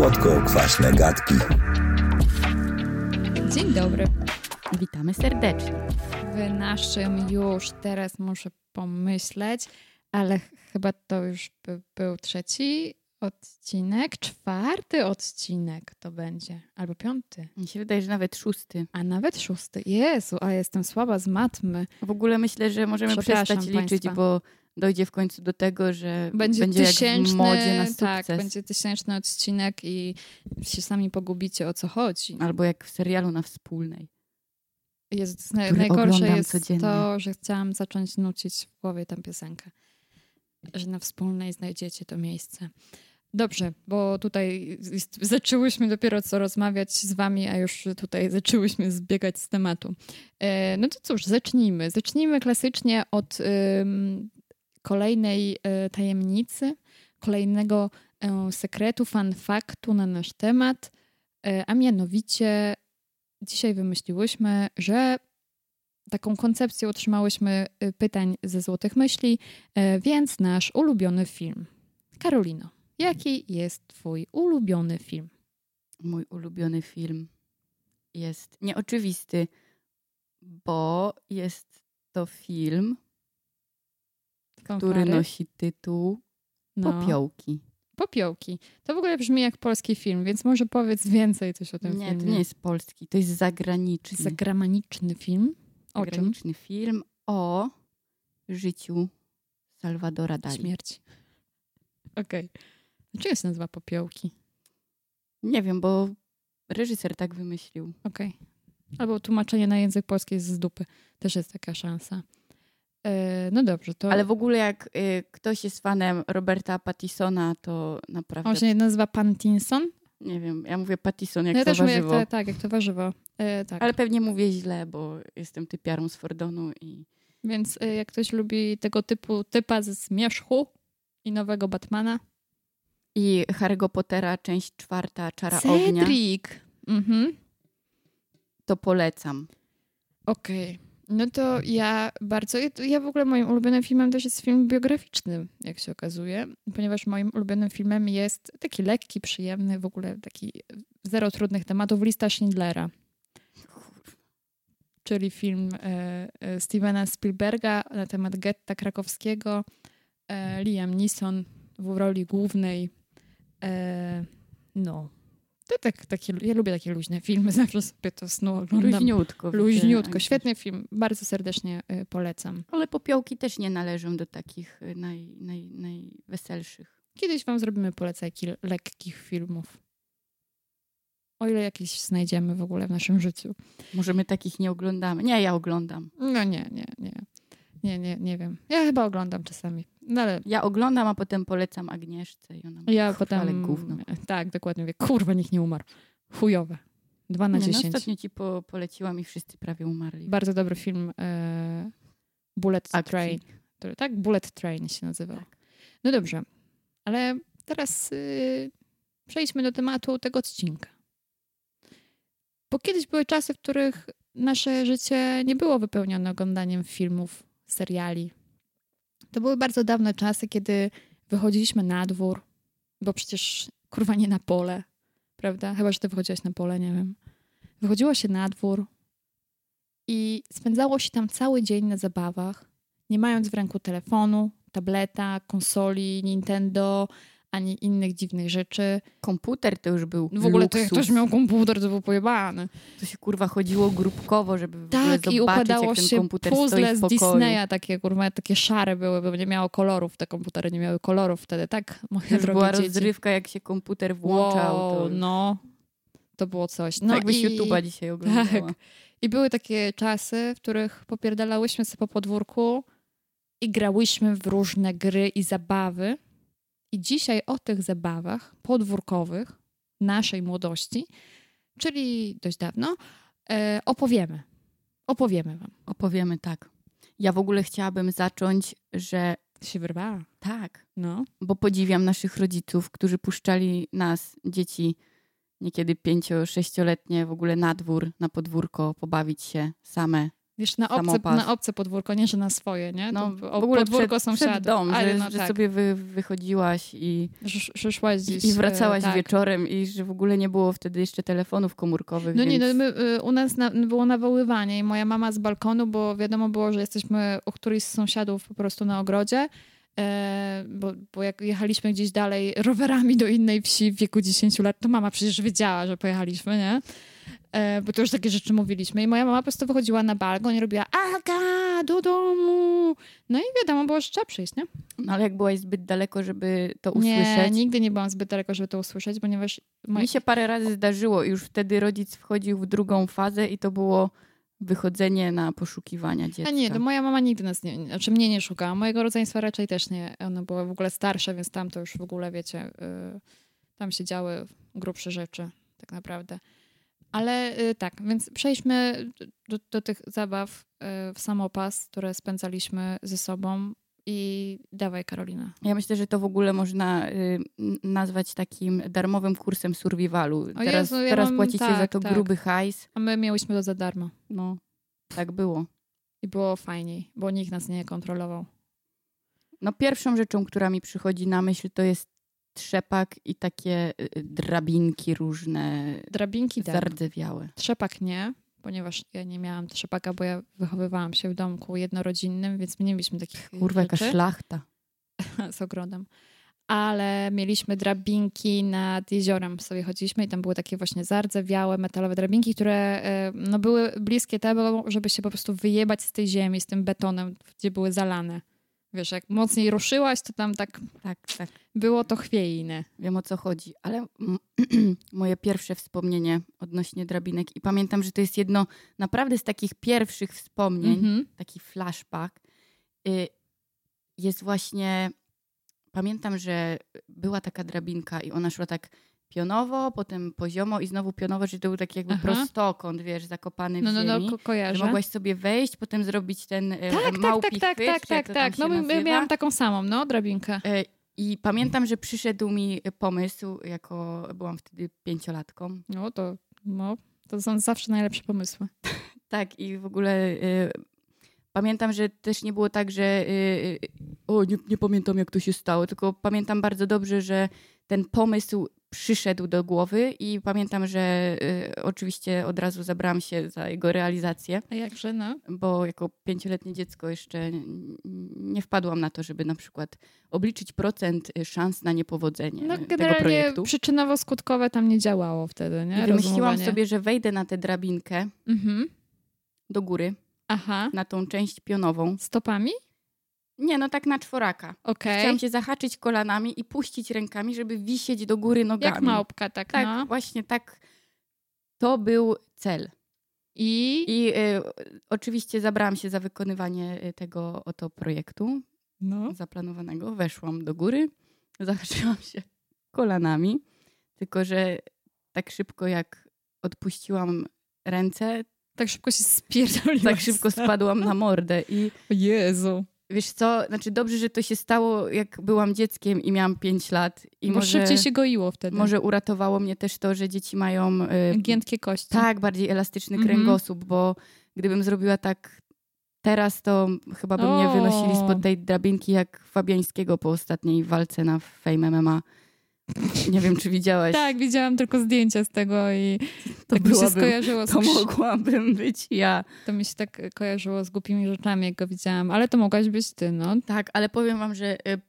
Słodko-kwaśne gadki. Dzień dobry. Witamy serdecznie. W naszym już teraz muszę pomyśleć, ale chyba to już by był trzeci odcinek, czwarty odcinek to będzie, albo piąty. Mi się wydaje, że nawet szósty. A nawet szósty. Jezu, a jestem słaba z matmy. W ogóle myślę, że możemy przestać liczyć, państwa. bo dojdzie w końcu do tego, że Będzie, będzie, tysięczny, modzie na sukces. tak, będzie tysięczny odcinek i się sami pogubicie o co chodzi. Albo jak w serialu na wspólnej. Jest najgorsze jest codziennie. to, że chciałam zacząć nucić w głowie tę piosenkę. Że na wspólnej znajdziecie to miejsce. Dobrze, bo tutaj zaczęłyśmy dopiero co rozmawiać z wami, a już tutaj zaczęłyśmy zbiegać z tematu. E, no to cóż, zacznijmy. Zacznijmy klasycznie od kolejnej e, tajemnicy, kolejnego e, sekretu, fun faktu na nasz temat, e, a mianowicie dzisiaj wymyśliłyśmy, że taką koncepcję otrzymałyśmy pytań ze Złotych Myśli, więc nasz ulubiony film. Karolino, jaki jest twój ulubiony film? Mój ulubiony film jest nieoczywisty, bo jest to film, który Fanfary? nosi tytuł No. Popiołki. Popiołki. To w ogóle brzmi jak polski film, więc może powiedz więcej coś o tym Nie, filmie. to nie jest polski, to jest zagraniczny. Zagraniczny film. O czym? zagraniczny film o życiu Salvadora Dali. Śmierć. Okej. Dlaczego się nazywa Popiołki? Nie wiem, bo reżyser tak wymyślił. Okej. Albo tłumaczenie na język polski jest z dupy. Też jest taka szansa. E, no dobrze, to... Ale w ogóle jak y, ktoś jest fanem Roberta Pattisona, to naprawdę... On się nazywa Pantinson? Nie wiem, ja mówię Pattison jak No ja to też mówię, jak warzywo. to, tak, jak to warzywo. E, tak. Ale pewnie mówię źle, bo jestem typiarą z Fordonu i Więc e, jak ktoś lubi tego typu typa ze Zmierzchu i nowego Batmana. i Harry'ego Pottera, część czwarta, Czara Ognia, Cedric! Mhm. to polecam. Okej. No to ja bardzo... Ja w ogóle moim ulubionym filmem też jest film biograficzny, jak się okazuje. Ponieważ moim ulubionym filmem jest taki lekki, przyjemny, w ogóle taki zero trudnych tematów, Lista Schindlera. czyli film e, e, Stevena Spielberga na temat getta krakowskiego. E, Liam Neeson w roli głównej. E, no. To tak, takie, ja lubię takie luźne filmy, zawsze sobie to snu oglądam. Luźniutko. Luźniutko, wiecie. świetny film, bardzo serdecznie e, polecam. Ale popiołki też nie należą do takich y, naj, naj, najweselszych. Kiedyś wam zrobimy polecajki lekkich filmów. O ile jakieś znajdziemy w ogóle w naszym życiu. Może my takich nie oglądamy. Nie, ja oglądam. No nie, nie, nie. Nie, nie, nie wiem. Ja chyba oglądam czasami. No ale Ja oglądam, a potem polecam Agnieszce i ona mówi, ja "Kurwa, potem... Ale gówno. Tak, dokładnie mówię. Kurwa, nikt nie umarł. Chujowe. Dwa na no, dziesięć. ostatnio ci po, poleciłam i wszyscy prawie umarli. Bardzo dobry film e, Bullet Akcji. Train. który- Tak? Bullet Train się nazywał. Tak. No dobrze. Ale teraz y, przejdźmy do tematu tego odcinka. Bo kiedyś były czasy, w których nasze życie nie było wypełnione oglądaniem filmów, seriali. To były bardzo dawne czasy, kiedy wychodziliśmy na dwór, bo przecież kurwa nie na pole, prawda? Chyba, że ty wychodziłaś na pole, nie wiem. Wychodziło się na dwór i spędzało się tam cały dzień na zabawach, nie mając w ręku telefonu, tableta, konsoli, Nintendo, ani innych dziwnych rzeczy. Komputer to już był No w ogóle to jak luksus. ktoś miał komputer, to był pojebany. To się kurwa chodziło grupkowo, żeby w ogóle Tak, zobaczyć, i układało jak ten się komputer puzzle z. Disneya, takie kurwa, takie szare były, bo nie miało kolorów, te komputery nie miały kolorów wtedy, tak? Moje już była dzieci. rozrywka, jak się komputer włączał. Wow, już... no, to było coś. No No jakbyś i... YouTube'a dzisiaj oglądała. Tak. I były takie czasy, w których popierdalałyśmy sobie po podwórku i grałyśmy w różne gry i zabawy. I dzisiaj o tych zabawach podwórkowych naszej młodości, czyli dość dawno, e, opowiemy. Opowiemy wam. Opowiemy tak. Ja w ogóle chciałabym zacząć, że Się wyrwała. tak, No. bo podziwiam naszych rodziców, którzy puszczali nas, dzieci, niekiedy pięcio, sześcioletnie, w ogóle na dwór, na podwórko, pobawić się same Wiesz, na obce, Samopas. na obce podwórko, nie, że na swoje, nie? No, To w ogóle podwórko przed, sąsiadów. przed dom, Ale że, no że tak, sobie wy, wychodziłaś i, że, że szłaś gdzieś. i e, wracałaś tak. wieczorem i że w ogóle nie było wtedy jeszcze telefonów komórkowych. No nie, no więc... my, y, u nas na, było nawoływanie i moja mama z balkonu, bo wiadomo było, że jesteśmy u któryś z sąsiadów po prostu na ogrodzie, e, bo, bo jak jechaliśmy gdzieś dalej rowerami do innej wsi w wieku 10 lat, to mama przecież wiedziała, że pojechaliśmy, nie? E, bo to już takie rzeczy mówiliśmy. I moja mama po prostu wychodziła na balkon i robiła Aga, do domu! No i wiadomo było, że trzeba przyjść, nie? No, ale jak byłaś zbyt daleko, żeby to Nie, usłyszeć. nigdy nie byłam zbyt daleko, żeby to usłyszeć, ponieważ... Mi się parę razy zdarzyło i już wtedy rodzic wchodził w drugą fazę i to było wychodzenie na poszukiwania dziecka. A nie, to moja mama nigdy nas nie, znaczy mnie nie szukała. Mojego rodzeństwa raczej też nie. Ona była w ogóle starsza, więc tam to już w ogóle, wiecie, y, tam się działy grubsze rzeczy tak naprawdę. Ale y, tak, więc przejdźmy do, do tych zabaw y, w samopas, które spędzaliśmy ze sobą i dawaj Karolina. Ja myślę, że to w ogóle można y, nazwać takim darmowym kursem survivalu. teraz Jezu, ja teraz mam- płacicie tak, za to tak. gruby hajs. A my miałyśmy to za darmo. No, tak było. I było fajniej, bo nikt nas nie kontrolował. No pierwszą rzeczą, która mi przychodzi na myśl, to jest trzepak i takie y, y, drabinki różne, Drabinki tak. zardzewiałe. Trzepak nie, ponieważ ja nie miałam trzepaka, bo ja wychowywałam się w domku jednorodzinnym, więc my nie mieliśmy takich Kurwa, jaka rzeczy szlachta. z ogrodem. Ale mieliśmy drabinki nad jeziorem. Sobie chodziliśmy i tam były takie właśnie zardzewiałe, metalowe drabinki, które e, no, były bliskie tego, żeby się po prostu wyjebać z tej ziemi, z tym betonem, gdzie były zalane. Wiesz, jak mocniej ruszyłaś, to tam tak Tak, tak. było to chwiejne. Wiem o co chodzi, ale moje pierwsze wspomnienie odnośnie drabinek i pamiętam, że to jest jedno naprawdę z takich pierwszych wspomnień, Mhm. taki flashback, y, jest właśnie, pamiętam, że była taka drabinka i ona szła tak pionowo, potem poziomo i znowu pionowo, czyli to był taki jakby Aha. prostokąt, wiesz, zakopany w No, no, ziemi. no, ko- że kojarzę. mogłaś sobie wejść, potem zrobić ten e, Tak, tak, małpi tak, tak, chwyt, tak, tak, tak. tam No nazywa. miałam taką samą, no, drabinkę. E, I pamiętam, że przyszedł mi pomysł, jako byłam wtedy pięciolatką. No to, no, to są zawsze najlepsze pomysły. Tak, i w ogóle y, pamiętam, że też nie było tak, że y, y, o, nie, nie pamiętam jak to się stało, tylko pamiętam bardzo dobrze, że ten pomysł przyszedł do głowy i pamiętam, że y, oczywiście od razu zabrałam się za jego realizację, A jakże, no? bo jako pięcioletnie dziecko jeszcze nie wpadłam na to, żeby na przykład obliczyć procent y, szans na niepowodzenie No tego projektu. przyczynowo-skutkowe tam nie działało wtedy, nie? I wymyśliłam sobie, że wejdę na tę drabinkę Mhm. do góry, Aha. na tą część pionową. Stopami? Nie, no tak na czworaka. Okej. Chciałam się zahaczyć kolanami i puścić rękami, żeby wisieć do góry nogami. Jak małpka, tak, Tak, no. właśnie tak. To był cel. I... I y, oczywiście zabrałam się za wykonywanie y, tego oto projektu No. zaplanowanego. Weszłam do góry, zahaczyłam się kolanami, tylko że tak szybko jak odpuściłam ręce, Tak szybko się spierdoliłaś. tak szybko spadłam na mordę i Jezu. Wiesz co, znaczy dobrze, że to się stało, jak byłam dzieckiem i miałam 5 lat. I Bo może, szybciej się goiło wtedy. może uratowało mnie też to, że dzieci mają y, Giętkie kości. tak bardziej elastyczny Mhm. kręgosłup, bo gdybym zrobiła tak teraz, to chyba by mnie wynosili spod tej drabinki jak Fabiańskiego po ostatniej walce na Fame MMA. Nie wiem, czy widziałaś. Tak, widziałam tylko zdjęcia z tego i to tak mi się byłabym, skojarzyło z to mogłabym być ja. To mi się tak kojarzyło z głupimi rzeczami, jak go widziałam. Ale to mogłaś być ty, no. Tak, ale powiem wam, że y,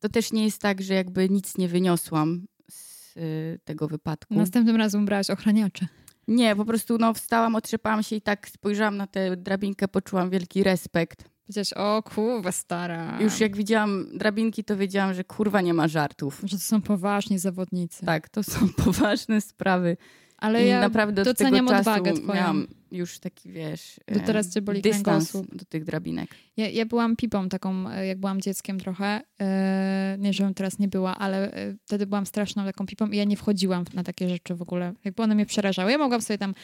to też nie jest tak, że jakby nic nie wyniosłam z y, tego wypadku. Następnym razem brałaś ochraniacze. Nie, po prostu no, wstałam, otrzepałam się i tak spojrzałam na tę drabinkę, poczułam wielki respekt. Powiedziałaś, o kurwa stara. Już jak widziałam drabinki, to wiedziałam, że kurwa nie ma żartów. Że to są poważni zawodnicy. Tak, to są poważne sprawy. Ale I ja naprawdę od doceniam czasu odwagę twoją. miałam już taki, wiesz, Do teraz cię boli dystans do tych drabinek. Ja, ja byłam pipą taką, e, jak byłam dzieckiem trochę. E, nie, żebym teraz nie była, ale e, wtedy byłam straszną taką pipą i ja nie wchodziłam na takie rzeczy w ogóle. Jakby one mnie przerażały. Ja mogłam sobie tam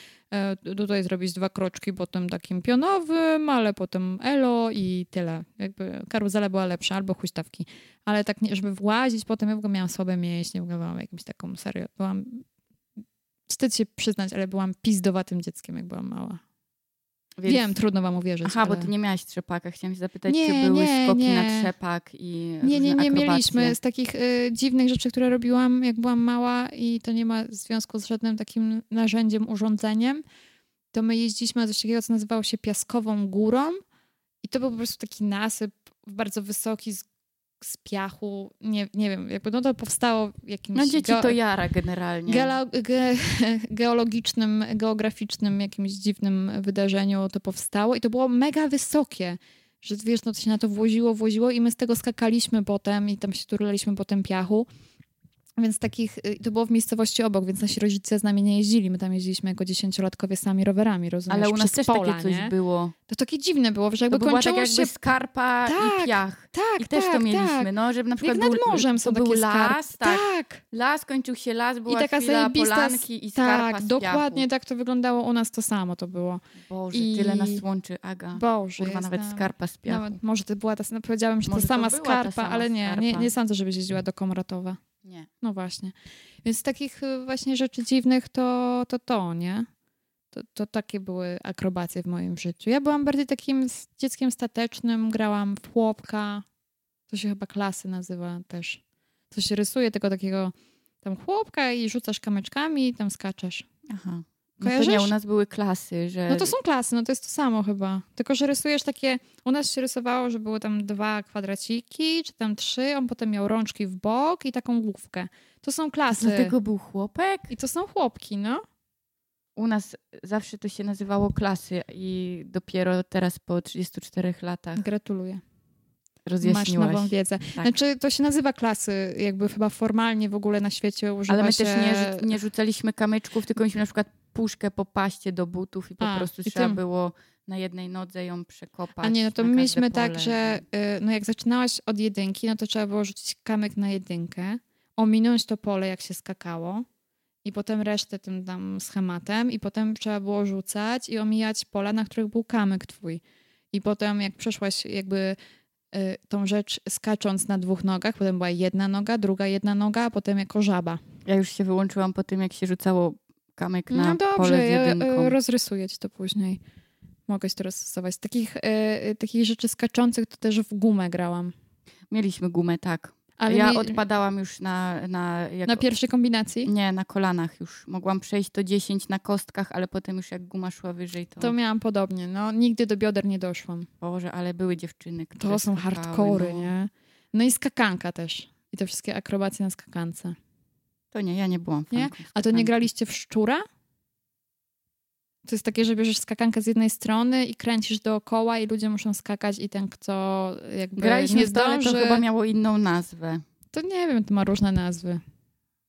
tutaj zrobić dwa kroczki, potem takim pionowym, ale potem elo i tyle. Jakby karuzela była lepsza, albo huśtawki. Ale tak, nie, żeby włazić, potem ja w ogóle miałam słabe mięśnie, w ogóle byłam jakimś taką, serio, byłam... Wstyd się przyznać, ale byłam pizdowatym dzieckiem, jak byłam mała. Więc... Wiem, trudno wam uwierzyć. Aha, ale... bo ty nie miałaś trzepaka. Chciałam się zapytać, Nie, czy były nie, skoki nie. na trzepak i Nie, nie, nie akrobacje? mieliśmy z takich y, dziwnych rzeczy, które robiłam, jak byłam mała i to nie ma związku z żadnym takim narzędziem, urządzeniem. To my jeździliśmy na coś takiego, co nazywało się Piaskową Górą i to był po prostu taki nasyp bardzo wysoki z, z piachu. Nie, nie wiem, jakby no to powstało w jakimś... No dzieci to jara generalnie. Ge, geologicznym, geograficznym jakimś dziwnym wydarzeniu to powstało i to było mega wysokie, że wiesz, no to się na to włoziło, włoziło i my z tego skakaliśmy potem i tam się turlaliśmy po tym piachu. Więc takich, y, to było w miejscowości obok, więc nasi rodzice z nami nie jeździli. My tam jeździliśmy jako dziesięciolatkowie sami rowerami, rozumiesz? Ale u nas przez też pola, takie coś nie? było. To takie dziwne było, że To jakby była tak kończyło jakby się... skarpa Tak, i piach. Tak, I też tak, to mieliśmy, tak. no, żeby na przykład Jak nad był, morzem to są był las, tak. tak. Las, kończył się las, była I taka chwila polanki i skarpa Tak, dokładnie tak to wyglądało u nas, to samo to było. Boże, I- tyle nas łączy, Aga. Boże, Kurwa, nawet skarpa z piachu. Nawet, może to była ta, no powiedziałam, że to to sama skarpa, ale nie, nie, nie sądzę, żebyś jeździła do Komratowa. Nie. No właśnie. Więc z takich y, właśnie rzeczy dziwnych to to, to nie? To, to takie były akrobacje w moim życiu. Ja byłam bardziej takim dzieckiem statecznym, grałam w chłopka. To się chyba klasy nazywa też. To się rysuje tylko takiego tam chłopka i rzucasz kamyczkami i tam skaczesz. Aha. No to nie, u nas były klasy, że... No to są klasy, no to jest to samo chyba. Tylko, że rysujesz takie. U nas się rysowało, że były tam dwa kwadraciki, czy tam trzy. On potem miał rączki w bok i taką główkę. To są klasy. Dlatego był chłopek? I to są chłopki, no. U nas zawsze to się nazywało klasy i dopiero teraz po 34 latach Gratuluję. Masz rozjaśniłaś. nową wiedzę. Tak. Znaczy, to się nazywa klasy, jakby chyba formalnie w ogóle na świecie używa Ale my się... też nie, nie rzucaliśmy kamyczków, tylko mieliśmy na przykład puszkę po paście do butów i po A, prostu trzeba tym. było na jednej nodze ją przekopać. A nie, no to my mieliśmy tak, pole. że y, no jak zaczynałaś od jedynki, no to trzeba było rzucić kamyk na jedynkę, ominąć to pole, jak się skakało i potem resztę tym tam schematem i potem trzeba było rzucać i omijać pola, na których był kamyk twój. I potem jak przeszłaś jakby tą rzecz skacząc na dwóch nogach, potem była jedna noga, druga jedna noga, a potem jako żaba. Ja już się wyłączyłam po tym, jak się rzucało kamyk na No pole dobrze, z ja jedynką. y, rozrysuję ci to później. Mogę ci to rozrysować. Z takich, y, y, takich rzeczy skaczących to też w gumę grałam. Mieliśmy gumę, tak. Ale ja mi- odpadałam już na... Na, jak... na pierwszej kombinacji? Nie, na kolanach już. Mogłam przejść do 10 na kostkach, ale potem już jak guma szła wyżej, to... To miałam podobnie. No, nigdy do bioder nie doszłam. Boże, ale były dziewczyny, które To są hardkory, no. nie? No i skakanka też. I te wszystkie akrobacje na skakance. To nie, ja nie byłam Nie? A to nie graliście w szczura? To jest takie, że bierzesz skakankę z jednej strony i kręcisz dookoła i ludzie muszą skakać i ten, kto jakby Graliśmy nie zdąży... to chyba miało inną nazwę. To nie wiem, to ma różne nazwy.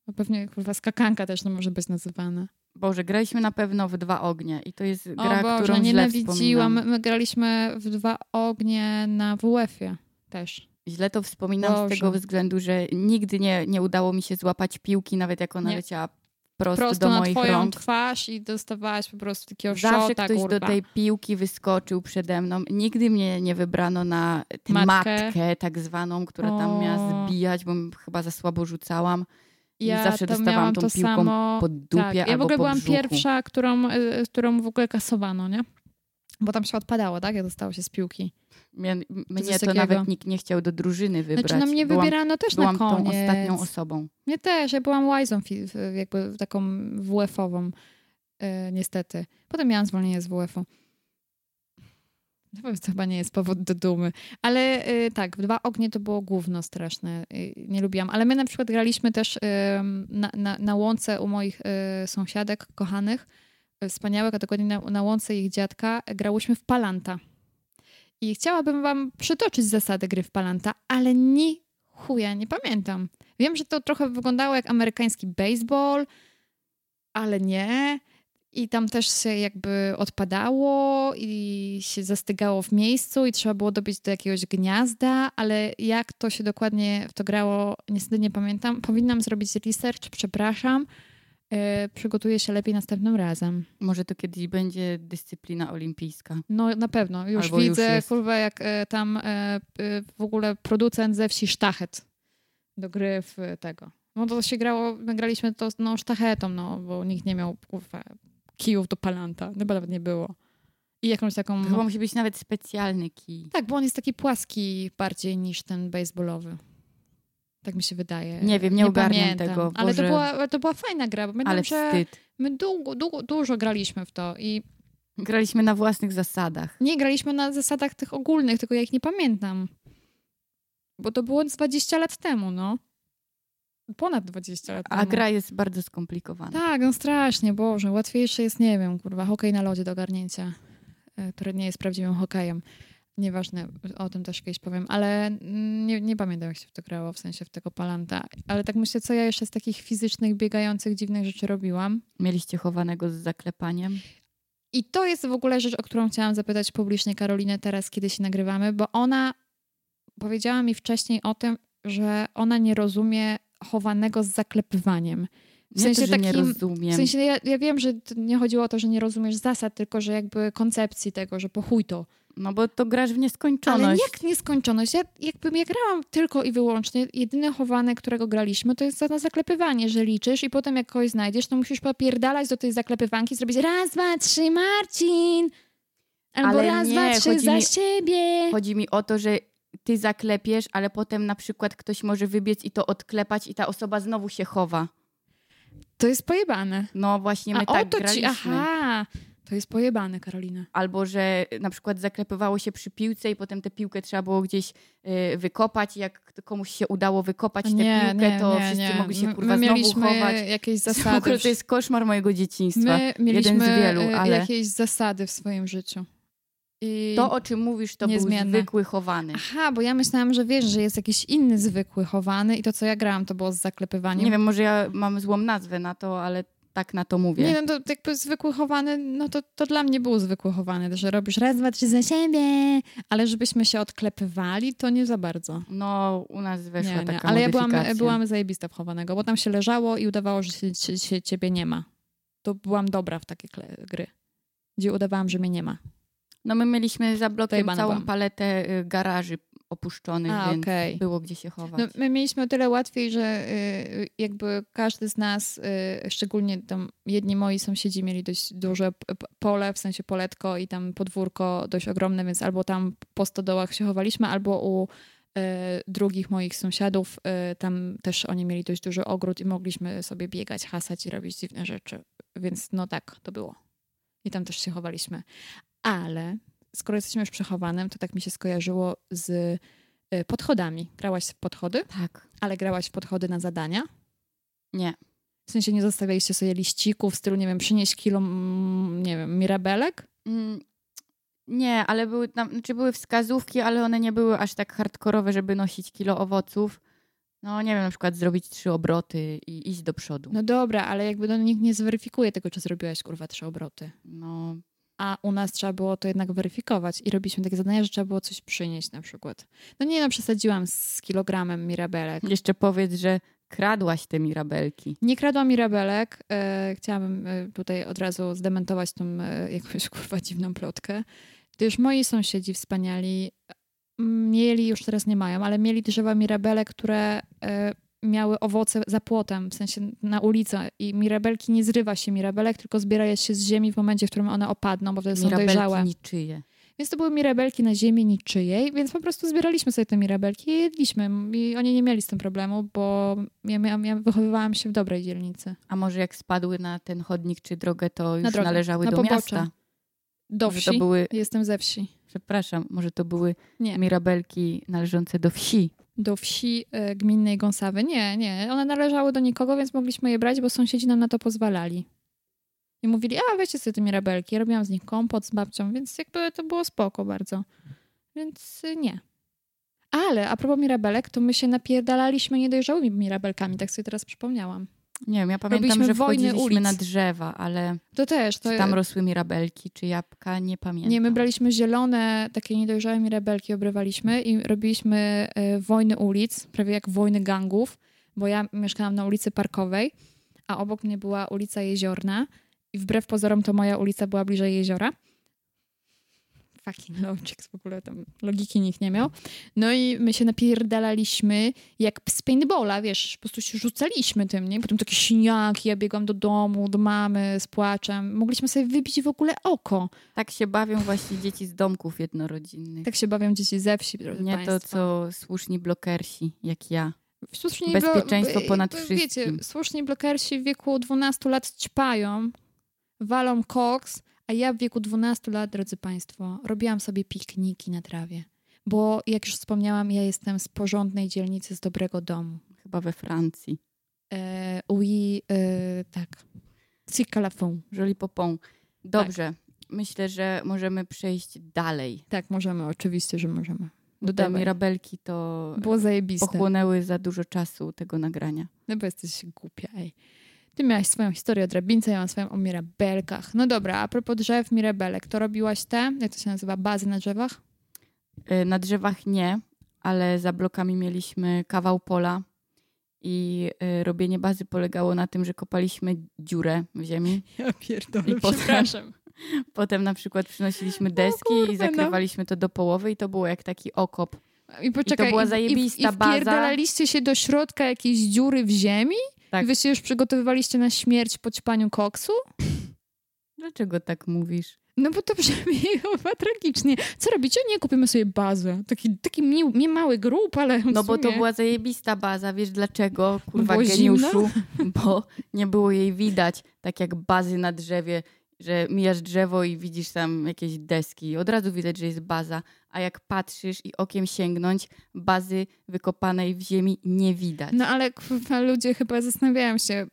No pewnie kurwa skakanka też to może być nazywana. Boże, graliśmy na pewno w Dwa Ognie i to jest gra, o Boże, którą źle nienawidziłam. My, my graliśmy w dwa ognie na WF-ie też. Źle to wspominam z Boże. tego względu, że nigdy nie, nie udało mi się złapać piłki, nawet jak ona Nie. leciała prosto, Prosto do na moich twoją rąk. twarz i dostawałaś po prostu takiego Zawsze szota, ktoś kurwa. do tej piłki wyskoczył przede mną. Nigdy mnie nie wybrano na tę Matkę. matkę. tak zwaną, która tam O. miała zbijać, bo chyba za słabo rzucałam. I Ja zawsze dostawałam tą piłką samo. pod dupie tak. Ja w ogóle byłam brzuchu. pierwsza, którą, y, którą w ogóle kasowano, nie? Bo tam się odpadało, tak? Jak dostało się z piłki. Mnie, mnie to nawet nikt nie chciał do drużyny wybrać. Znaczy, no mnie byłam, wybierano też byłam na koniec. tą ostatnią osobą. Mnie też, ja byłam łajzą jakby taką WF-ową, e, niestety. Potem miałam zwolnienie z WF-u. To chyba nie jest powód do dumy. Ale y, tak, Dwa Ognie to było gówno straszne. Y, nie lubiłam. Ale my na przykład graliśmy też y, na, na, na łące u moich y, sąsiadek kochanych, y, wspaniałych, a dokładnie na, na łące ich dziadka, grałyśmy w Palanta. I chciałabym wam przytoczyć zasady gry w Palanta, ale ni chuja nie pamiętam. Wiem, że to trochę wyglądało jak amerykański baseball, ale nie. I tam też się jakby odpadało i się zastygało w miejscu i trzeba było dobić do jakiegoś gniazda, ale jak to się dokładnie w to grało, niestety nie pamiętam. Powinnam zrobić research, przepraszam. Yy, przygotuję się lepiej następnym razem. Może to kiedyś będzie dyscyplina olimpijska. No na pewno. Już Albo już widzę, jest. kurwa, jak e, tam e, e, w ogóle producent ze wsi Sztachet do gry w tego. No to się grało, my graliśmy to no, sztachetą, no, bo nikt nie miał kurwa kijów do palanta. Chyba nawet nie było. I jakąś taką... Chyba musi być nawet specjalny kij. Tak, bo on jest taki płaski bardziej niż ten baseballowy. Tak mi się wydaje. Nie wiem, nie ogarniam pamiętam. tego, Ale to Boże. była, to była fajna gra, bo pamiętam, Ale wstyd. my długo, długo, dużo graliśmy w to i Graliśmy na własnych zasadach. nie graliśmy na zasadach tych ogólnych, tylko ja ich nie pamiętam. Bo to było z 20 lat temu, no. Ponad 20 lat temu. A gra jest bardzo skomplikowana. Tak, no strasznie, Boże. Łatwiejsze jest, nie wiem, kurwa, hokej na lodzie do ogarnięcia, e, który nie jest prawdziwym hokejem. Nieważne, o tym też kiedyś powiem, ale nie, nie pamiętam, jak się w to grało, w sensie w tego palanta. Ale tak myślę, co ja jeszcze z takich fizycznych, biegających, dziwnych rzeczy robiłam. Mieliście chowanego z zaklepaniem? I to jest w ogóle rzecz, o którą chciałam zapytać publicznie Karolinę teraz, kiedy się nagrywamy, bo ona powiedziała mi wcześniej o tym, że ona nie rozumie chowanego z zaklepywaniem. W Nie sensie że nie takim- rozumiem. W sensie ja, ja wiem, że nie chodziło o to, że nie rozumiesz zasad, tylko że jakby koncepcji tego, że po chuj to. No bo to grasz w nieskończoność. Ale jak nieskończoność? Ja, jakbym ja grałam tylko i wyłącznie, jedyne chowane, którego graliśmy, to jest za- na zaklepywanie, że liczysz i potem jak kogoś znajdziesz, to musisz popierdalać do tej zaklepywanki, zrobić raz, dwa, trzy, Marcin! Albo Ale raz, nie, dwa, trzy za mi- siebie! Chodzi mi o to, że ty zaklepiesz, ale potem na przykład ktoś może wybiec i to odklepać i ta osoba znowu się chowa. To jest pojebane. No właśnie my A tak o to ci, graliśmy. aha! To jest pojebane, Karolina. Albo, że na przykład zaklepywało się przy piłce i potem tę piłkę trzeba było gdzieś y, wykopać jak komuś się udało wykopać tę piłkę, to wszyscy mogli się My- kurwa my znowu chować. jakieś ogóle zasady. to jest koszmar mojego dzieciństwa. My mieliśmy z wielu, e, ale- jakieś zasady w swoim życiu. I... To, o czym mówisz, to Niezmienne. był zwykły chowany. Aha, bo ja myślałam, że wiesz, że jest jakiś inny zwykły chowany i to, co ja grałam, to było z zaklepywaniem. Nie wiem, może ja mam złą nazwę na to, ale tak na to mówię. Nie, no to jakby zwykły chowany, no to, to dla mnie był zwykły chowany, że robisz raz, dwa, trzy za siebie, ale żebyśmy się odklepywali, to nie za bardzo. No, u nas weszła Nie, nie. taka Ale ja byłam, byłam zajebista w chowanego, bo tam się leżało i udawało, że się, się, się ciebie nie ma. To byłam dobra w takie gry, gdzie udawałam, że mnie nie ma. No my mieliśmy za blokiem całą byłam. paletę y, garaży opuszczonych, A, więc okej. było gdzie się chować. No, my mieliśmy o tyle łatwiej, że y, jakby każdy z nas, y, szczególnie tam jedni moi sąsiedzi mieli dość duże pole, w sensie poletko i tam podwórko dość ogromne, więc albo tam po stodołach się chowaliśmy, albo u y, drugich moich sąsiadów, tam też oni mieli dość duży ogród i mogliśmy sobie biegać, hasać i robić dziwne rzeczy. Więc no tak, to było. I tam też się chowaliśmy. Ale skoro jesteśmy już przechowanym, to tak mi się skojarzyło z y, podchodami. Grałaś w podchody? Tak. Ale grałaś w podchody na zadania? Nie. W sensie nie zostawialiście sobie liścików w stylu, nie wiem, przynieść kilo, nie wiem, mirabelek? Mm, Nie, ale były tam, znaczy były wskazówki, ale one nie były aż tak hardkorowe, żeby nosić kilo owoców. No nie wiem, na przykład zrobić trzy obroty i iść do przodu. No dobra, ale jakby no, nikt nie zweryfikuje tego, czy zrobiłaś kurwa trzy obroty. No, A u nas trzeba było to jednak weryfikować i robiliśmy takie zadania, że trzeba było coś przynieść na przykład. No nie no, przesadziłam z kilogramem mirabelek. jeszcze powiedz, że kradłaś te mirabelki. Nie kradłam mirabelek. E, chciałabym e, tutaj od razu zdementować tą e, jakąś kurwa dziwną plotkę. Gdyż moi sąsiedzi wspaniali mieli, już teraz nie mają, ale mieli drzewa mirabelek, które e, miały owoce za płotem, w sensie na ulicy. I mirabelki nie zrywa się mirabelek, tylko zbiera je się z ziemi w momencie, w którym one opadną, bo wtedy są Mirabelki dojrzałe. niczyje. Więc to były mirabelki na ziemi niczyjej, więc po prostu zbieraliśmy sobie te mirabelki i jedliśmy. I oni nie mieli z tym problemu, bo ja, miałam, ja wychowywałam się w dobrej dzielnicy. A może jak spadły na ten chodnik czy drogę, to już drogę, należały na do pobocze. miasta? Do Może wsi. to były, Jestem ze wsi. przepraszam, może to były Nie. mirabelki należące do wsi. Do wsi e, gminnej Gąsawy. Nie, nie. One należały do nikogo, więc mogliśmy je brać, bo sąsiedzi nam na to pozwalali. I mówili, a weźcie sobie te mirabelki. Robiłam z nich kompot z babcią, więc jakby to było spoko bardzo. Więc y, nie. Ale a propos mirabelek, to my się napierdalaliśmy niedojrzałymi mirabelkami, tak sobie teraz przypomniałam. Nie wiem, ja pamiętam, Robiliśmy że wojny ulic. na drzewa, ale To też. To tam rosły mirabelki czy jabłka, nie pamiętam. Nie, my braliśmy zielone, takie niedojrzałe mirabelki, obrywaliśmy i robiliśmy e, wojny ulic, prawie jak wojny gangów, bo ja mieszkałam na ulicy Parkowej, a obok mnie była ulica Jeziorna i wbrew pozorom to moja ulica była bliżej jeziora. Fucking Logics, w ogóle tam logiki nikt nie miał. No i my się napierdalaliśmy jak z paintballa, wiesz, po prostu się rzucaliśmy tym, nie? Potem takie siniaki, ja biegłam do domu, do mamy z płaczem. Mogliśmy sobie wybić w ogóle oko. Tak się bawią właśnie dzieci z domków jednorodzinnych. Tak się bawią dzieci ze wsi, drodzy Nie państwo. to, co słuszni blokersi, jak ja. Słusznie Bezpieczeństwo blo- ponad bo- wszystkim. Wiecie, słuszni blokersi w wieku 12 lat ćpają, walą koks, a ja w wieku 12 lat, drodzy Państwo, robiłam sobie pikniki na trawie. Bo jak już wspomniałam, ja jestem z porządnej dzielnicy, z dobrego domu. Chyba we Francji. E, oui, e, tak. Cikalafon. Joli popon. Dobrze. Myślę, że możemy przejść dalej. Tak, możemy, oczywiście, że możemy. Dodawaj. mirabelki to Było zajebiste. pochłonęły za dużo czasu tego nagrania. No bo jesteś głupia, ej. Ty miałaś swoją historię o drabince, ja mam swoją o mirabelkach. No dobra, a propos drzew, mirabelek, to robiłaś te, jak to się nazywa, bazy na drzewach? Y, Na drzewach nie, ale za blokami mieliśmy kawał pola i y, robienie bazy polegało na tym, że kopaliśmy dziurę w ziemi. Ja pierdolę, I potem- przepraszam. Potem na przykład przynosiliśmy deski kurwa, no. i zakrywaliśmy to do połowy i to było jak taki okop. I poczekaj, była i, zajebista i, i baza. wpierdalaliście się do środka jakiejś dziury w ziemi? Tak. I wy się już przygotowywaliście na śmierć po ćpaniu koksu? Dlaczego tak mówisz? No bo to brzmi chyba tragicznie. Co robicie? Nie, kupimy sobie bazę. Taki, taki mi, mi mały grób, ale No bo to sumie- była zajebista baza, wiesz dlaczego? Kurwa Było geniuszu. Bo nie było jej widać, tak jak bazy na drzewie, że mijasz drzewo i widzisz tam jakieś deski. Od razu widać, że jest baza, a jak patrzysz i okiem sięgnąć, bazy wykopanej w ziemi nie widać. No ale kurwa, ludzie chyba zastanawiają się,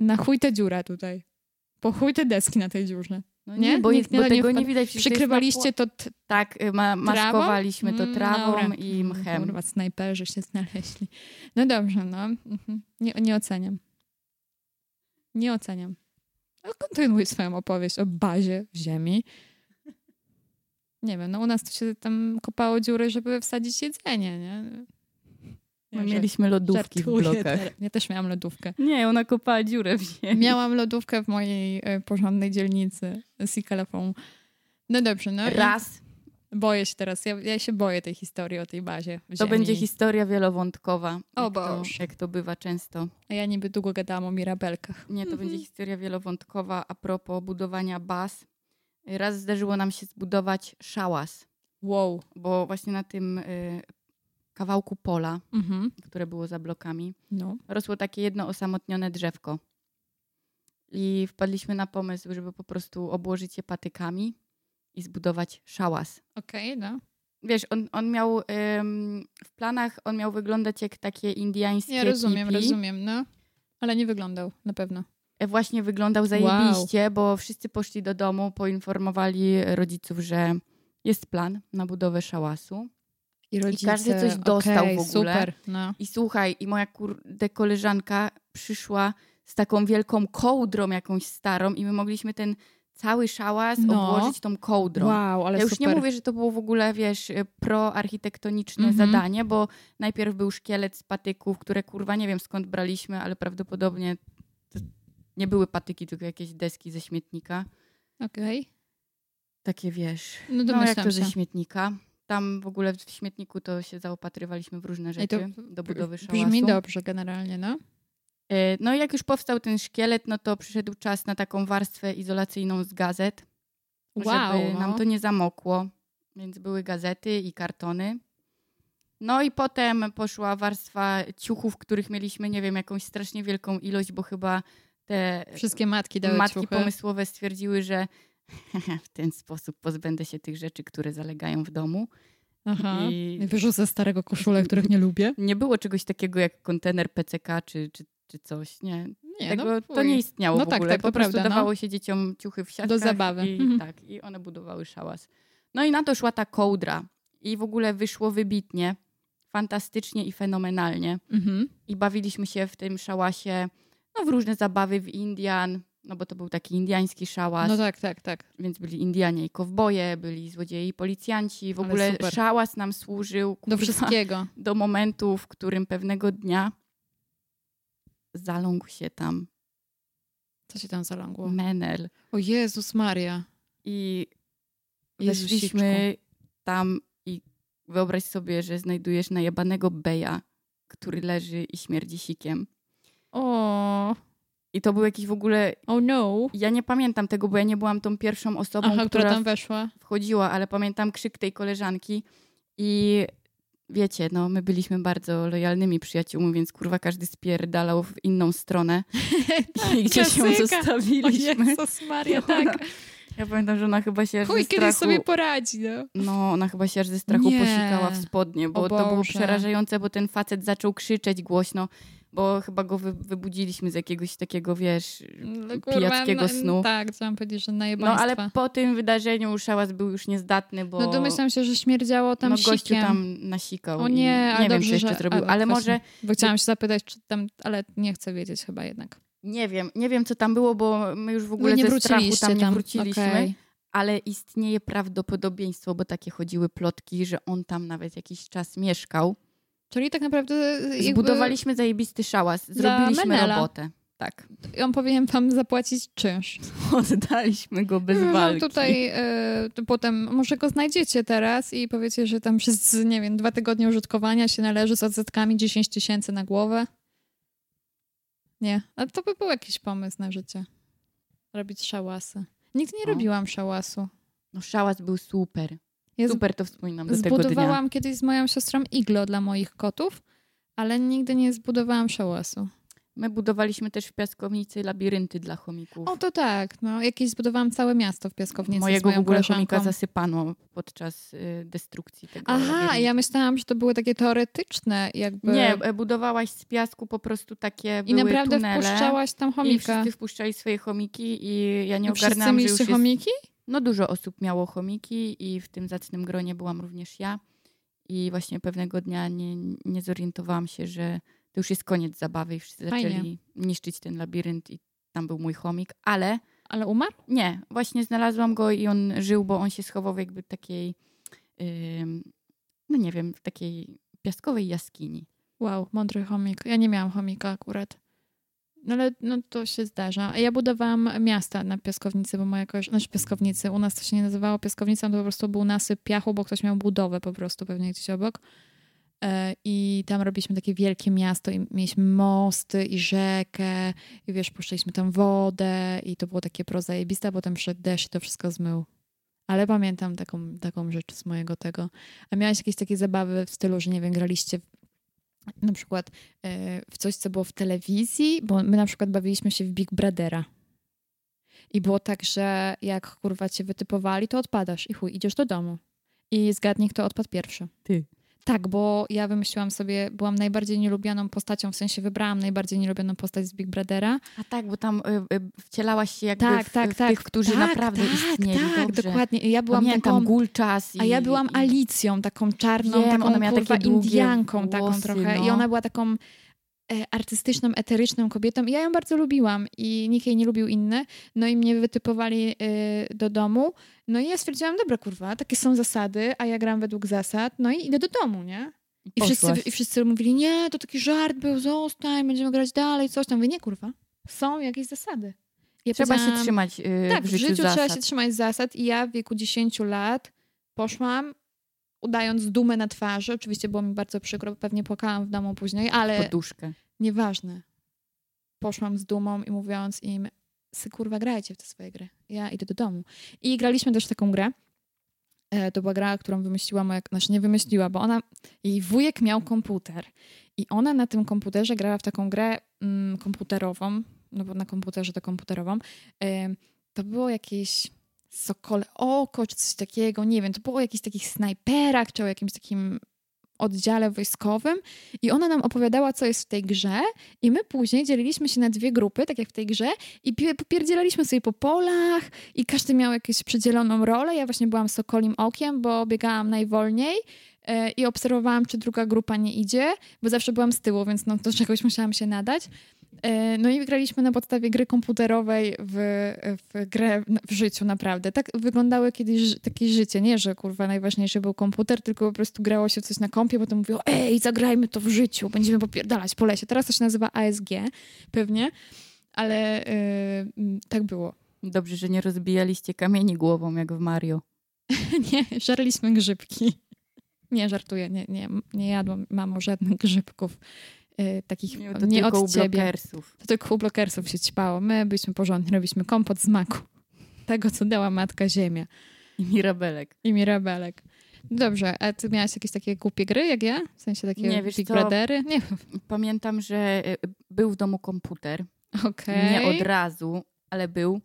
na chuj ta dziura tutaj. Po chuj te deski na tej dziurze. No nie? bo, Nikt jest, bo nie- nie tego nie wpadł. widać. to Przykrywaliście to t- pło- Tak, y, ma, maskowaliśmy to Mm, trawą dobra. i Mm, mchem. Kurwa, snajperzy się znaleźli. No dobrze, no. Mhm. Nie, nie oceniam. Nie oceniam. No, kontynuuj swoją opowieść o bazie w ziemi. Nie wiem, no u nas to się tam kopało dziury, żeby wsadzić jedzenie, nie? My mieliśmy lodówki w blokach. teraz. Ja też miałam lodówkę. Nie, ona kopała dziurę w ziemi. Miałam lodówkę w mojej e, porządnej dzielnicy z Ikalafą. No dobrze, no. Raz. Boję się teraz, ja, ja się boję tej historii o tej bazie To ziemi. będzie historia wielowątkowa. O jak to, jak to bywa często. A ja niby długo gadałam o mirabelkach. Nie, to będzie historia wielowątkowa a propos budowania baz. Raz zdarzyło nam się zbudować szałas, Wow. bo właśnie na tym y, kawałku pola, Mhm. które było za blokami, No. rosło takie jedno osamotnione drzewko. I wpadliśmy na pomysł, żeby po prostu obłożyć je patykami i zbudować szałas. Okej, no. Wiesz, on, on miał ym, w planach, on miał wyglądać jak takie indyjskie Ja rozumiem, tipi. rozumiem, no. Ale nie wyglądał, na pewno. E, Właśnie wyglądał zajebiście, bo wszyscy poszli do domu, poinformowali rodziców, że jest plan na budowę szałasu. I rodzice, każdy coś dostał okej, w ogóle. super, no. I słuchaj, i moja kurde koleżanka przyszła z taką wielką kołdrą jakąś starą i my mogliśmy ten cały szałas No. obłożyć tą kołdrą. Wow, ale ja już super. nie mówię, że to było w ogóle, wiesz, proarchitektoniczne Mhm. zadanie, bo najpierw był szkielet z patyków, które kurwa nie wiem skąd braliśmy, ale prawdopodobnie to nie były patyki, tylko jakieś deski ze śmietnika. Okej. Takie wiesz, No no jak to się. ze śmietnika. Tam w ogóle w śmietniku to się zaopatrywaliśmy w różne rzeczy do budowy szałasu. Brzmi dobrze generalnie, no. E, No i jak już powstał ten szkielet, no to przyszedł czas na taką warstwę izolacyjną z gazet, Wow, żeby no. nam to nie zamokło. Więc były gazety i kartony. No i potem poszła warstwa ciuchów, których mieliśmy, nie wiem, jakąś strasznie wielką ilość, bo chyba te Wszystkie matki dały matki ciuchy. pomysłowe stwierdziły, że w ten sposób pozbędę się tych rzeczy, które zalegają w domu. Aha. I- I wyrzucę starego koszulę, których nie lubię. Nie było czegoś takiego jak kontener PCK czy, czy, czy coś, nie. Nie, Tego, no, to nie istniało No w tak, ogóle. tak, po prostu prawda, no. dawało się dzieciom ciuchy w siatkach. Do zabawy. I, Mhm. tak, I one budowały szałas. No i na to szła ta kołdra. I w ogóle wyszło wybitnie, fantastycznie i fenomenalnie. Mhm. I bawiliśmy się w tym szałasie no, w różne zabawy w Indian, no bo to był taki indiański szałas, No tak, tak, tak. więc byli Indianie i kowboje, byli złodzieje i policjanci. W Ale ogóle super. szałas nam służył Do kurwa, wszystkiego. do momentu, w którym pewnego dnia zaląkł się tam Co się tam zalągło? menel. O Jezus Maria. I weszliśmy tam i wyobraź sobie, że znajdujesz najebanego beja, który leży i śmierdzi sikiem. O, I to był jakiś w ogóle... oh no. Ja nie pamiętam tego, bo ja nie byłam tą pierwszą osobą, Aha, która która tam weszła. wchodziła, ale pamiętam krzyk tej koleżanki i wiecie, no my byliśmy bardzo lojalnymi przyjaciółmi, więc kurwa każdy spierdalał w inną stronę i gdzieś ją klasyka. O zostawiliśmy. Jezus Maria, ona- tak. Ja pamiętam, że ona chyba się aż Chuj, ze strachu... sobie poradzi, no. No, ona chyba się aż ze strachu Nie. posikała w spodnie, bo to było przerażające, bo ten facet zaczął krzyczeć głośno, bo chyba go wy, wybudziliśmy z jakiegoś takiego, wiesz, No, pijackiego no, snu. Tak, chciałam powiedzieć, że No, najebaństwa. ale po tym wydarzeniu szałas był już niezdatny, bo No domyślam się, że śmierdziało tam no, gościu sikiem. tam nasikał O i nie, nie ale wiem, dobrze, co jeszcze że... zrobił, ale właśnie, może, Bo chciałam się zapytać, czy tam... Ale nie chcę wiedzieć chyba jednak. nie wiem, nie wiem, co tam było, bo my już w ogóle Wy nie ze strachu tam nie tam. wróciliśmy. Okej. ale istnieje prawdopodobieństwo, bo takie chodziły plotki, że on tam nawet jakiś czas mieszkał. Czyli tak naprawdę Zbudowaliśmy zajebisty szałas, zrobiliśmy robotę. Tak. on powinien wam zapłacić czynsz. Oddaliśmy go bez Wam walki. Tutaj to potem może go znajdziecie teraz i powiecie, że tam przez, nie wiem, dwa tygodnie użytkowania się należy z odsetkami 10 tysięcy na głowę. Nie, ale to by był jakiś pomysł na życie. Robić szałasy. Nigdy nie No. robiłam szałasu. No szałas był super. Ja z- Super to wspominam do tego dnia. zbudowałam kiedyś z moją siostrą iglo dla moich kotów, ale nigdy nie zbudowałam szałasu. My budowaliśmy też w piaskownicy labirynty dla chomików. O to tak, no jakieś zbudowałam całe miasto w Piaskownicy z Mojego w moją ogóle koleżanką. chomika zasypano podczas y, destrukcji tego Aha, labiryntu. ja myślałam, że to były takie teoretyczne jakby... Nie, e, budowałaś z piasku po prostu takie I naprawdę tunele. wpuszczałaś tam I chomika. wszyscy wpuszczali swoje chomiki i ja nie I wszyscy już mieliście jest... No dużo osób miało chomiki i w tym zacnym gronie byłam również ja. I właśnie pewnego dnia nie, nie zorientowałam się, że to już jest koniec zabawy i wszyscy Fajnie. zaczęli niszczyć ten labirynt i tam był mój chomik, ale Ale umarł? nie, właśnie znalazłam go i on żył, bo on się schował w jakby takiej, ym, no nie wiem, w takiej piaskowej jaskini. Wow, mądry chomik. Ja nie miałam chomika akurat. No ale no, to się zdarza. Ja budowałam miasta na piaskownicy, bo moja koleżanka, znaczy piaskownicy, u nas to się nie nazywało piaskownicą, to po prostu był nasyp piachu, bo ktoś miał budowę po prostu pewnie gdzieś obok. E, I tam robiliśmy takie wielkie miasto i mieliśmy mosty i rzekę i wiesz, puszczaliśmy tam wodę i to było takie prozajebiste, a potem przyszedł deszcz to wszystko zmył. Ale pamiętam taką, taką rzecz z mojego tego. A miałeś jakieś takie zabawy w stylu, że nie wiem, graliście na przykład e, w coś, co było w telewizji, bo my na przykład bawiliśmy się w Big Brothera. I było tak, że jak kurwa cię wytypowali, to odpadasz i chuj, idziesz do domu. I zgadnij, kto odpadł pierwszy. Ty. Tak, bo ja wymyśliłam sobie, byłam najbardziej nielubianą postacią, w sensie wybrałam najbardziej nielubianą postać z Big Brothera. A tak, bo tam y, y, wcielałaś się jakby Tak, w, tak, w tak. tych, którzy tak, naprawdę tak, istnieli. Tak, Dobrze. dokładnie. I Ja byłam Pamiętam taką... Gulczas. I, A ja byłam i, Alicją, taką czarną, Wiem, taką ona miała kurwa takie Indianką taką włosy, trochę. I no. ona była taką artystyczną, eteryczną kobietą. I ja ją bardzo lubiłam i nikt jej nie lubił inny. No i mnie wytypowali e, do domu. No i ja stwierdziłam, dobra kurwa, takie są zasady, a ja gram według zasad. No i idę do domu, nie? I wszyscy. I wszyscy mówili, nie, to taki żart był, zostań, będziemy grać dalej, coś tam. Mówię, nie kurwa, są jakieś zasady. Ja Trzeba się trzymać y, tak, w życiu, trzeba zasad. się trzymać zasad i ja w wieku 10 lat poszłam, udając dumę na twarzy. Oczywiście było mi bardzo przykro, pewnie płakałam w domu później, ale Poduszkę. nieważne. Poszłam z dumą i mówiąc im, sy kurwa grajcie w te swoje gry. Ja idę do domu. I graliśmy też taką grę. E, To była gra, którą wymyśliła moja, znaczy nie wymyśliła, bo ona, jej wujek miał komputer i ona na tym komputerze grała w taką grę mm, komputerową, no bo na komputerze to komputerową. Em, To było jakieś Sokole Oko, czy coś takiego, nie wiem, to było o jakichś takich snajperach, czy o jakimś takim oddziale wojskowym i ona nam opowiadała, co jest w tej grze i my później dzieliliśmy się na dwie grupy, tak jak w tej grze i pi- popierdzielaliśmy sobie po polach i każdy miał jakąś przydzieloną rolę. Ja właśnie byłam Sokolim Okiem, bo biegałam najwolniej e, i obserwowałam, czy druga grupa nie idzie, bo zawsze byłam z tyłu, więc no, do czegoś musiałam się nadać. E, No i graliśmy na podstawie gry komputerowej w, w grę w życiu, naprawdę. Tak wyglądały kiedyś takie życie, nie, że kurwa najważniejszy był komputer, tylko po prostu grało się coś na kompie, potem mówiło, ej, zagrajmy to w życiu, będziemy popierdalać po lesie. Teraz to się nazywa ASG, pewnie, ale m, tak było. Dobrze, że nie rozbijaliście kamieni głową jak w Mario. nie, żarliśmy grzybki. Nie, żartuję, nie, nie, nie jadłam, mamo, żadnych grzybków. Y, takich Nie, to nie od ciebie. blokersów. To tylko u blokersów się ćpało. My byliśmy porządni, robiliśmy kompot z maku. Tego, co dała matka ziemia. I mirabelek. I mirabelek. Dobrze, a ty miałaś jakieś takie głupie gry jak ja? W sensie takie Nie, wiesz Big? Brothery? Nie, Pamiętam, że y, był w domu komputer. okej. Nie od razu, ale był.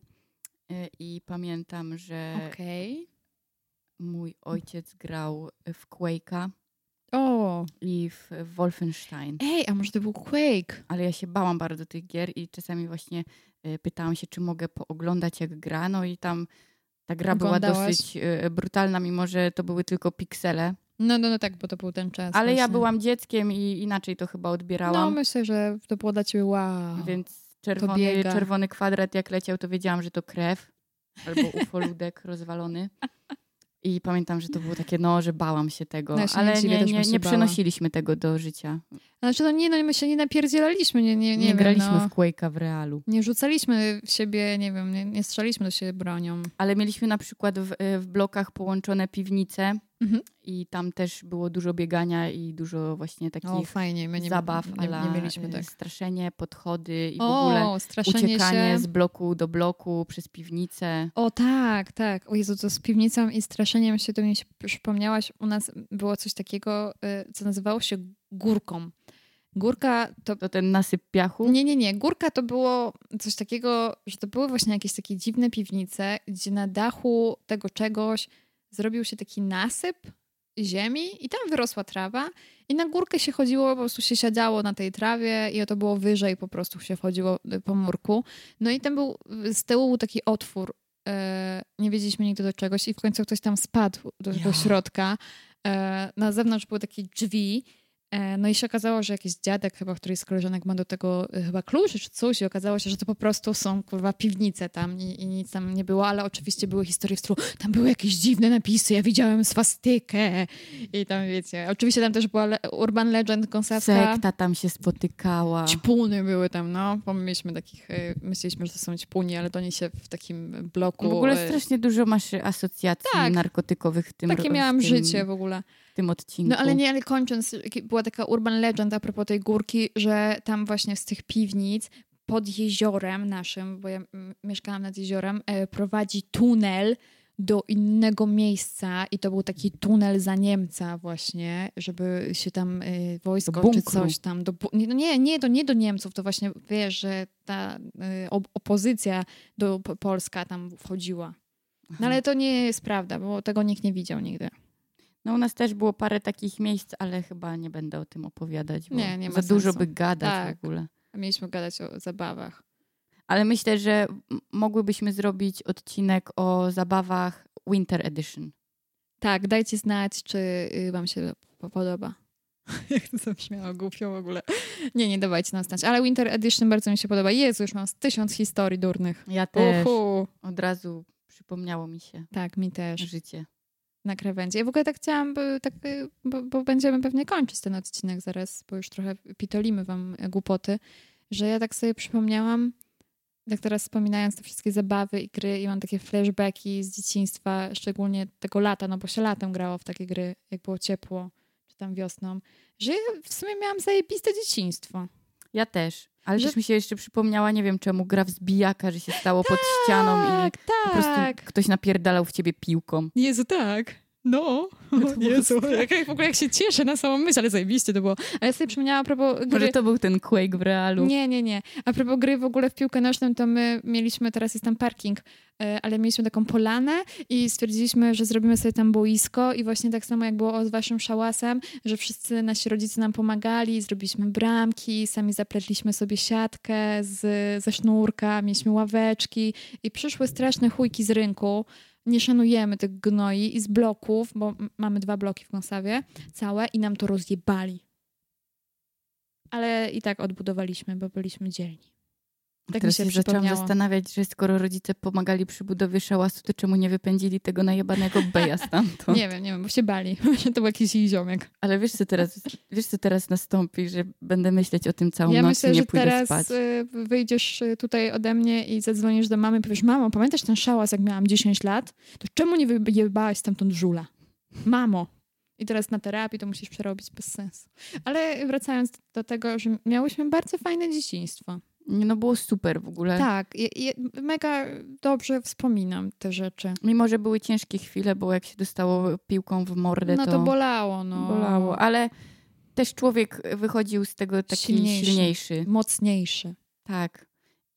Y, I pamiętam, że Okej. mój ojciec grał w Quake'a O, i w Wolfenstein. ej, a może to był Quake? Ale ja się bałam bardzo tych gier i czasami właśnie y, pytałam się, czy mogę pooglądać jak gra. No i tam ta gra była Oglądałaś? dosyć y, brutalna, mimo że to były tylko piksele. No, no, no tak, bo to był ten czas. Ale ja właśnie. byłam dzieckiem i inaczej to chyba No, odbierałam. myślę, że to było dla ciebie wow. Więc czerwony, czerwony kwadrat jak leciał, to wiedziałam, że to krew albo ufoludek rozwalony. I pamiętam, że to było takie, no, że bałam się tego, No ja się nie ale nie, nie, nie bała. przenosiliśmy tego do życia. Znaczy, no nie, no my się nie napierdzielaliśmy, nie, nie, Nie, nie, wiem, graliśmy no. w Quake'a w realu. Nie rzucaliśmy w siebie, nie wiem, nie, nie strzelaliśmy do siebie bronią. Ale mieliśmy na przykład w, w blokach połączone piwnice Mhm. i tam też było dużo biegania i dużo właśnie takich O, fajnie, my nie, zabaw, nie, ala, nie mieliśmy e, tak. straszenie, podchody i w ogóle O, straszenie uciekanie się. z bloku do bloku przez piwnicę. O tak, tak. O Jezu, to z piwnicą i straszeniem się to mi się przypomniałaś. U nas było coś takiego, y, co nazywało się górką. Górka to... To ten nasyp piachu. Nie, nie, nie. Górka to było coś takiego, że to były właśnie jakieś takie dziwne piwnice, gdzie na dachu tego czegoś zrobił się taki nasyp ziemi i tam wyrosła trawa i na górkę się chodziło, po prostu się siedziało na tej trawie i to było wyżej, po prostu się wchodziło y, po murku. No i tam był, z tyłu był taki otwór, e, nie wiedzieliśmy nigdy do czegoś i w końcu ktoś tam spadł do tego środka. E, na zewnątrz były takie drzwi, no i się okazało, że jakiś dziadek chyba, któryś z koleżanek ma do tego e, chyba kluczy czy coś i okazało się, że to po prostu są kurwa piwnice tam i, i nic tam nie było, ale oczywiście były historie w stylu, tam były jakieś dziwne napisy, ja widziałem swastykę i tam wiecie, oczywiście tam też była le- urban legend kąsawska. Sekta tam się spotykała. Ćpuny były tam, no, bo my mieliśmy takich, y, myśleliśmy, że to są ćpuni, ale to oni się w takim bloku... W ogóle strasznie dużo masz asocjacji Tak. narkotykowych w tym Takie miałam w tym, życie w ogóle. Tym odcinku. No ale nie, ale kończąc, była taka urban legend a propos tej górki, że tam właśnie z tych piwnic pod jeziorem naszym, bo ja mieszkałam nad jeziorem, e, prowadzi tunel do innego miejsca i to był taki tunel za Niemca właśnie, żeby się tam e, wojsko czy coś tam... Do, no nie, nie, to nie do Niemców, to właśnie wiesz, że ta op- opozycja do Polska tam wchodziła. No ale to nie jest prawda, bo tego nikt nie widział nigdy. No u nas też było parę takich miejsc, ale chyba nie będę o tym opowiadać, bo Nie, nie ma za dużo sensu. by gadać Tak. w ogóle. Mieliśmy gadać o zabawach. Ale myślę, że mogłybyśmy zrobić odcinek o zabawach Winter Edition. Tak, dajcie znać, czy y, wam się po- podoba. Jak to zabrzmiało głupio w ogóle. Nie, nie dawajcie nam znać. Ale Winter Edition bardzo mi się podoba. Jezu, już mam z tysiąc historii durnych. Ja też. Uhu. Od razu przypomniało mi się Tak, mi też. życie. Na krawędzi. Ja w ogóle tak chciałam, by, tak, y, bo, bo będziemy pewnie kończyć ten odcinek zaraz, bo już trochę pitolimy wam głupoty, że ja tak sobie przypomniałam, tak teraz wspominając te wszystkie zabawy i gry i mam takie flashbacki z dzieciństwa, szczególnie tego lata, no bo się latem grało w takie gry, jak było ciepło, czy tam wiosną, że ja w sumie miałam zajebiste dzieciństwo. Ja też. Ale Że- też mi się jeszcze przypomniała, nie wiem czemu, gra w zbijaka, że się stało pod ścianą i Tak, po prostu tak. ktoś napierdalał w ciebie piłką. Jezu, tak. No, To straszne. jak, w ogóle jak się cieszę na samą myśl, ale zajebiście to było. A ja sobie przypomniałam a propos gry... Może to był ten Quake w realu. Nie, nie, nie. A propos gry w ogóle w piłkę nożną, to my mieliśmy, teraz jest tam parking, e, ale mieliśmy taką polanę i stwierdziliśmy, że zrobimy sobie tam boisko i właśnie tak samo jak było z waszym szałasem, że wszyscy nasi rodzice nam pomagali, zrobiliśmy bramki, sami zapletliśmy sobie siatkę z, ze sznurka, mieliśmy ławeczki i przyszły straszne chujki z rynku. Nie szanujemy tych gnoi i z bloków, bo mamy dwa bloki w Kąsawie całe i nam to rozjebali. Ale i tak odbudowaliśmy, bo byliśmy dzielni. Tak Teraz mi się się zaczęłam zastanawiać, że skoro rodzice pomagali przy budowie szałasu, to czemu nie wypędzili tego najebanego beja stamtąd? Nie wiem, nie wiem, bo się bali, to był jakiś ich ziomek. Ale wiesz co, teraz, wiesz, co teraz nastąpi, że będę myśleć o tym całą Ja noc myślę, i nie że pójdę teraz spać. y, wyjdziesz y, tutaj ode mnie i zadzwonisz do mamy i powiesz, mamo, pamiętasz ten szałas, jak miałam 10 lat? To czemu nie wyjebałaś stamtąd żula? Mamo. I teraz na terapii to musisz przerobić bez sensu. Ale wracając do tego, że miałyśmy bardzo fajne dzieciństwo. No było super w ogóle. Tak, je, je, mega dobrze wspominam te rzeczy. Mimo, że były ciężkie chwile, bo jak się dostało piłką w mordę, No to bolało, no. bolało. Ale też człowiek wychodził z tego taki Silniejszy. silniejszy. Mocniejszy. Tak.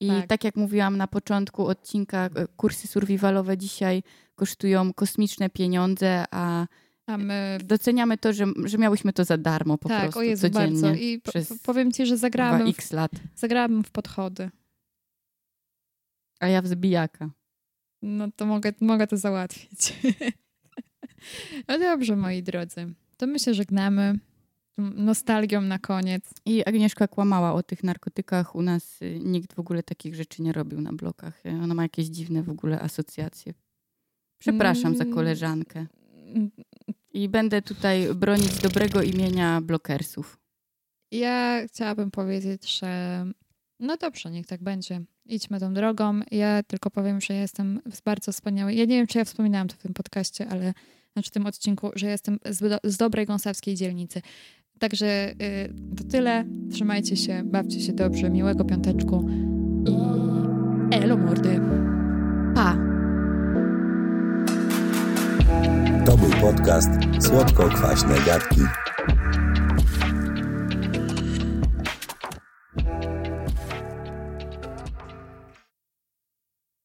I Tak. tak. jak mówiłam na początku odcinka, e, kursy survivalowe dzisiaj kosztują kosmiczne pieniądze, a A my... doceniamy to, że, że miałyśmy to za darmo po tak, prostu o Jezu, codziennie. bardzo. I po, powiem ci, że zagrałabym w, 2x lat. zagrałabym w podchody. A ja w zbijaka. No to mogę, mogę to załatwić. no dobrze, moi drodzy. To my się żegnamy. Nostalgią na koniec. I Agnieszka kłamała o tych narkotykach. U nas y, nikt w ogóle takich rzeczy nie robił na blokach. Y, Ona ma jakieś dziwne w ogóle asocjacje. Przepraszam za Mm. koleżankę. I będę tutaj bronić dobrego imienia blokersów. Ja chciałabym powiedzieć, że no dobrze, niech tak będzie. Idźmy tą drogą. Ja tylko powiem, że jestem bardzo wspaniały. Ja nie wiem, czy ja wspominałam to w tym podcaście, ale znaczy w tym odcinku, że jestem z, z dobrej gąsawskiej dzielnicy. Także y, to tyle. Trzymajcie się, bawcie się dobrze, miłego piąteczku i elo mordy. Podcast Słodko-Kwaśne Gadki.